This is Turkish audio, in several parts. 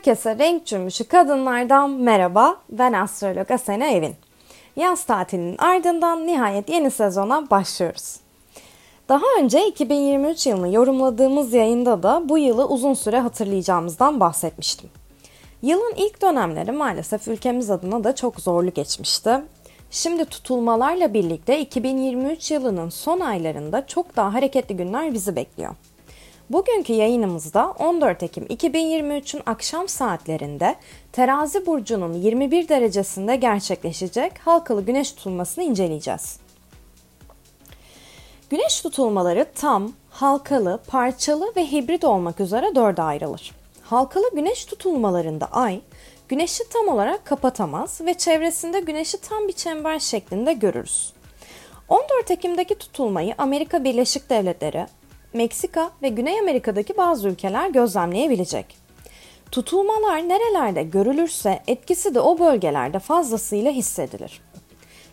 Herkese renk cümbüşü kadınlardan merhaba. Ben astrolog Asena Evin. Yaz tatilinin ardından nihayet yeni sezona başlıyoruz. Daha önce 2023 yılını yorumladığımız yayında da bu yılı uzun süre hatırlayacağımızdan bahsetmiştim. Yılın ilk dönemleri maalesef ülkemiz adına da çok zorlu geçmişti. Şimdi tutulmalarla birlikte 2023 yılının son aylarında çok daha hareketli günler bizi bekliyor. Bugünkü yayınımızda 14 Ekim 2023'ün akşam saatlerinde Terazi burcunun 21 derecesinde gerçekleşecek halkalı güneş tutulmasını inceleyeceğiz. Güneş tutulmaları tam, halkalı, parçalı ve hibrit olmak üzere dörde ayrılır. Halkalı güneş tutulmalarında ay, güneşi tam olarak kapatamaz ve çevresinde güneşi tam bir çember şeklinde görürüz. 14 Ekim'deki tutulmayı Amerika Birleşik Devletleri, Meksika ve Güney Amerika'daki bazı ülkeler gözlemleyebilecek. Tutulmalar nerelerde görülürse etkisi de o bölgelerde fazlasıyla hissedilir.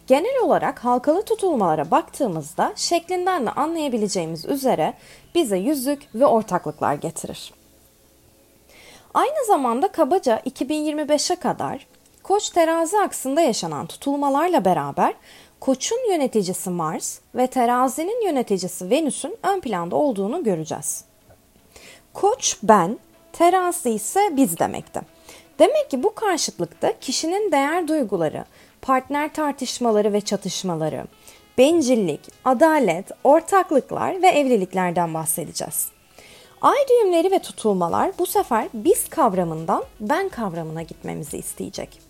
Genel olarak halkalı tutulmalara baktığımızda şeklinden de anlayabileceğimiz üzere bize yüzük ve ortaklıklar getirir. Aynı zamanda kabaca 2025'e kadar Koç terazi aksında yaşanan tutulmalarla beraber Koç'un yöneticisi Mars ve terazinin yöneticisi Venüs'ün ön planda olduğunu göreceğiz. Koç ben, terazi ise biz demekti. Demek ki bu karşıtlıkta kişinin değer duyguları, partner tartışmaları ve çatışmaları, bencillik, adalet, ortaklıklar ve evliliklerden bahsedeceğiz. Ay düğümleri ve tutulmalar bu sefer biz kavramından ben kavramına gitmemizi isteyecek.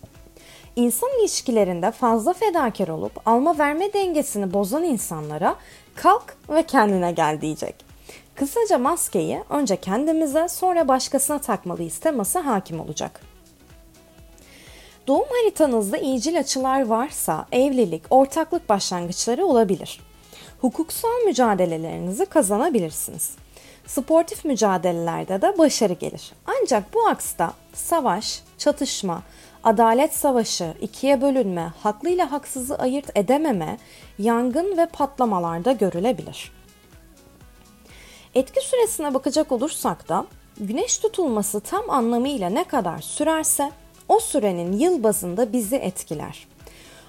İnsan ilişkilerinde fazla fedakar olup alma verme dengesini bozan insanlara kalk ve kendine gel diyecek. Kısaca maskeyi önce kendimize sonra başkasına takmalıyız teması hakim olacak. Doğum haritanızda iyicil açılar varsa evlilik, ortaklık başlangıçları olabilir. Hukuksal mücadelelerinizi kazanabilirsiniz. Sportif mücadelelerde de başarı gelir. Ancak bu aksta savaş, çatışma, adalet savaşı, ikiye bölünme, haklı ile haksızı ayırt edememe, yangın ve patlamalarda görülebilir. Etki süresine bakacak olursak da güneş tutulması tam anlamıyla ne kadar sürerse o sürenin yıl bazında bizi etkiler.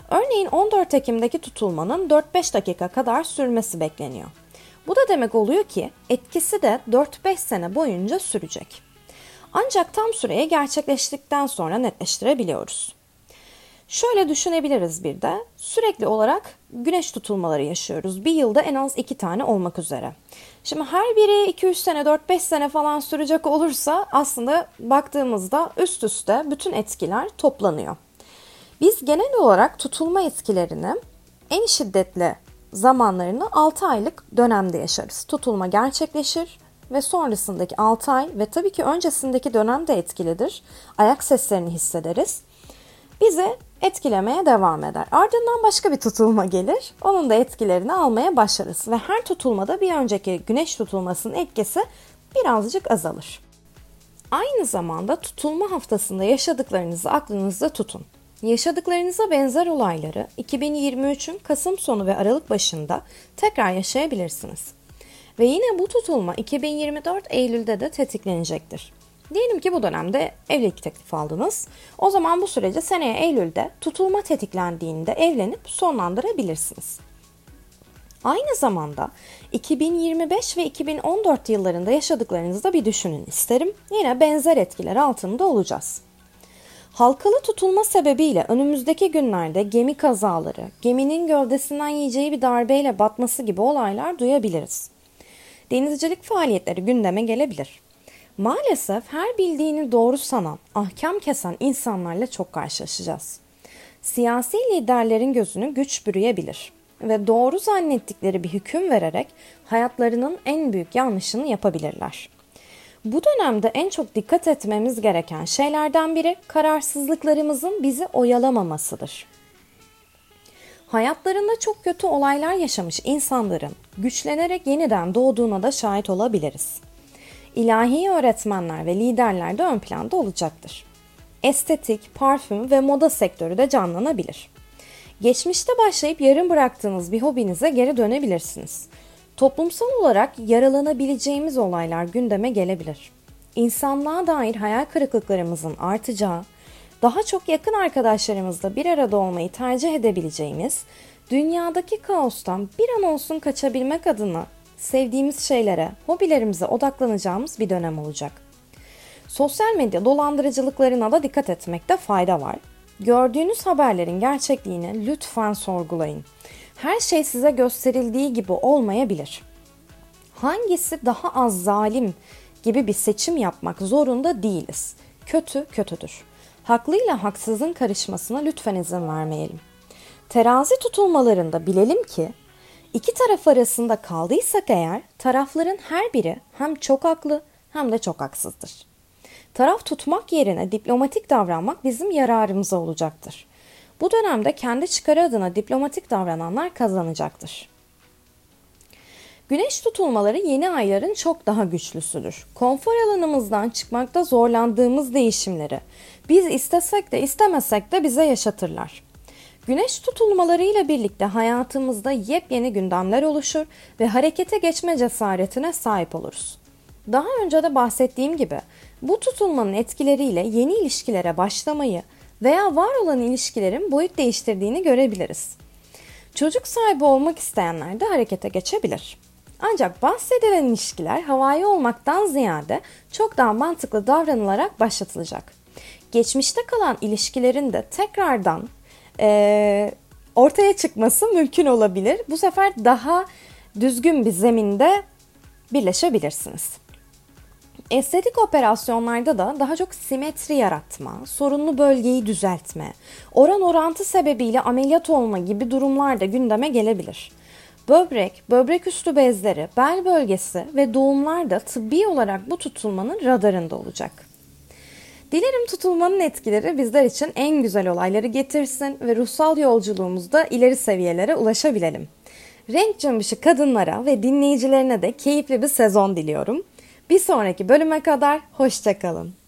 Örneğin 14 Ekim'deki tutulmanın 4-5 dakika kadar sürmesi bekleniyor. Bu da demek oluyor ki etkisi de 4-5 sene boyunca sürecek. Ancak tam süreye gerçekleştikten sonra netleştirebiliyoruz. Şöyle düşünebiliriz bir de sürekli olarak güneş tutulmaları yaşıyoruz. Bir yılda en az iki tane olmak üzere. Şimdi her biri 2-3 sene 4-5 sene falan sürecek olursa aslında baktığımızda üst üste bütün etkiler toplanıyor. Biz genel olarak tutulma etkilerini en şiddetli zamanlarını 6 aylık dönemde yaşarız. Tutulma gerçekleşir ve sonrasındaki 6 ay ve tabii ki öncesindeki dönem de etkilidir. Ayak seslerini hissederiz. Bizi etkilemeye devam eder. Ardından başka bir tutulma gelir. Onun da etkilerini almaya başlarız ve her tutulmada bir önceki güneş tutulmasının etkisi birazcık azalır. Aynı zamanda tutulma haftasında yaşadıklarınızı aklınızda tutun. Yaşadıklarınıza benzer olayları 2023'ün Kasım sonu ve Aralık başında tekrar yaşayabilirsiniz. Ve yine bu tutulma 2024 Eylül'de de tetiklenecektir. Diyelim ki bu dönemde evlilik teklifi aldınız. O zaman bu süreci seneye Eylül'de tutulma tetiklendiğinde evlenip sonlandırabilirsiniz. Aynı zamanda 2025 ve 2014 yıllarında yaşadıklarınızı da bir düşünün isterim. Yine benzer etkiler altında olacağız. Halkalı tutulma sebebiyle önümüzdeki günlerde gemi kazaları, geminin gövdesinden yiyeceği bir darbeyle batması gibi olaylar duyabiliriz denizcilik faaliyetleri gündeme gelebilir. Maalesef her bildiğini doğru sanan, ahkam kesen insanlarla çok karşılaşacağız. Siyasi liderlerin gözünü güç bürüyebilir ve doğru zannettikleri bir hüküm vererek hayatlarının en büyük yanlışını yapabilirler. Bu dönemde en çok dikkat etmemiz gereken şeylerden biri kararsızlıklarımızın bizi oyalamamasıdır. Hayatlarında çok kötü olaylar yaşamış insanların güçlenerek yeniden doğduğuna da şahit olabiliriz. İlahi öğretmenler ve liderler de ön planda olacaktır. Estetik, parfüm ve moda sektörü de canlanabilir. Geçmişte başlayıp yarım bıraktığınız bir hobinize geri dönebilirsiniz. Toplumsal olarak yaralanabileceğimiz olaylar gündeme gelebilir. insanlığa dair hayal kırıklıklarımızın artacağı, daha çok yakın arkadaşlarımızla bir arada olmayı tercih edebileceğimiz, dünyadaki kaostan bir an olsun kaçabilmek adına sevdiğimiz şeylere, hobilerimize odaklanacağımız bir dönem olacak. Sosyal medya dolandırıcılıklarına da dikkat etmekte fayda var. Gördüğünüz haberlerin gerçekliğini lütfen sorgulayın. Her şey size gösterildiği gibi olmayabilir. Hangisi daha az zalim gibi bir seçim yapmak zorunda değiliz. Kötü kötüdür. Haklıyla haksızın karışmasına lütfen izin vermeyelim. Terazi tutulmalarında bilelim ki iki taraf arasında kaldıysak eğer tarafların her biri hem çok haklı hem de çok haksızdır. Taraf tutmak yerine diplomatik davranmak bizim yararımıza olacaktır. Bu dönemde kendi çıkarı adına diplomatik davrananlar kazanacaktır. Güneş tutulmaları yeni ayların çok daha güçlüsüdür. Konfor alanımızdan çıkmakta zorlandığımız değişimleri biz istesek de istemesek de bize yaşatırlar. Güneş tutulmaları ile birlikte hayatımızda yepyeni gündemler oluşur ve harekete geçme cesaretine sahip oluruz. Daha önce de bahsettiğim gibi bu tutulmanın etkileriyle yeni ilişkilere başlamayı veya var olan ilişkilerin boyut değiştirdiğini görebiliriz. Çocuk sahibi olmak isteyenler de harekete geçebilir. Ancak bahsedilen ilişkiler havai olmaktan ziyade çok daha mantıklı davranılarak başlatılacak. Geçmişte kalan ilişkilerin de tekrardan e, ortaya çıkması mümkün olabilir. Bu sefer daha düzgün bir zeminde birleşebilirsiniz. Estetik operasyonlarda da daha çok simetri yaratma, sorunlu bölgeyi düzeltme, oran orantı sebebiyle ameliyat olma gibi durumlar da gündeme gelebilir. Böbrek, böbrek üstü bezleri, bel bölgesi ve doğumlar da tıbbi olarak bu tutulmanın radarında olacak. Dilerim tutulmanın etkileri bizler için en güzel olayları getirsin ve ruhsal yolculuğumuzda ileri seviyelere ulaşabilelim. Renk cımbışı kadınlara ve dinleyicilerine de keyifli bir sezon diliyorum. Bir sonraki bölüme kadar hoşçakalın.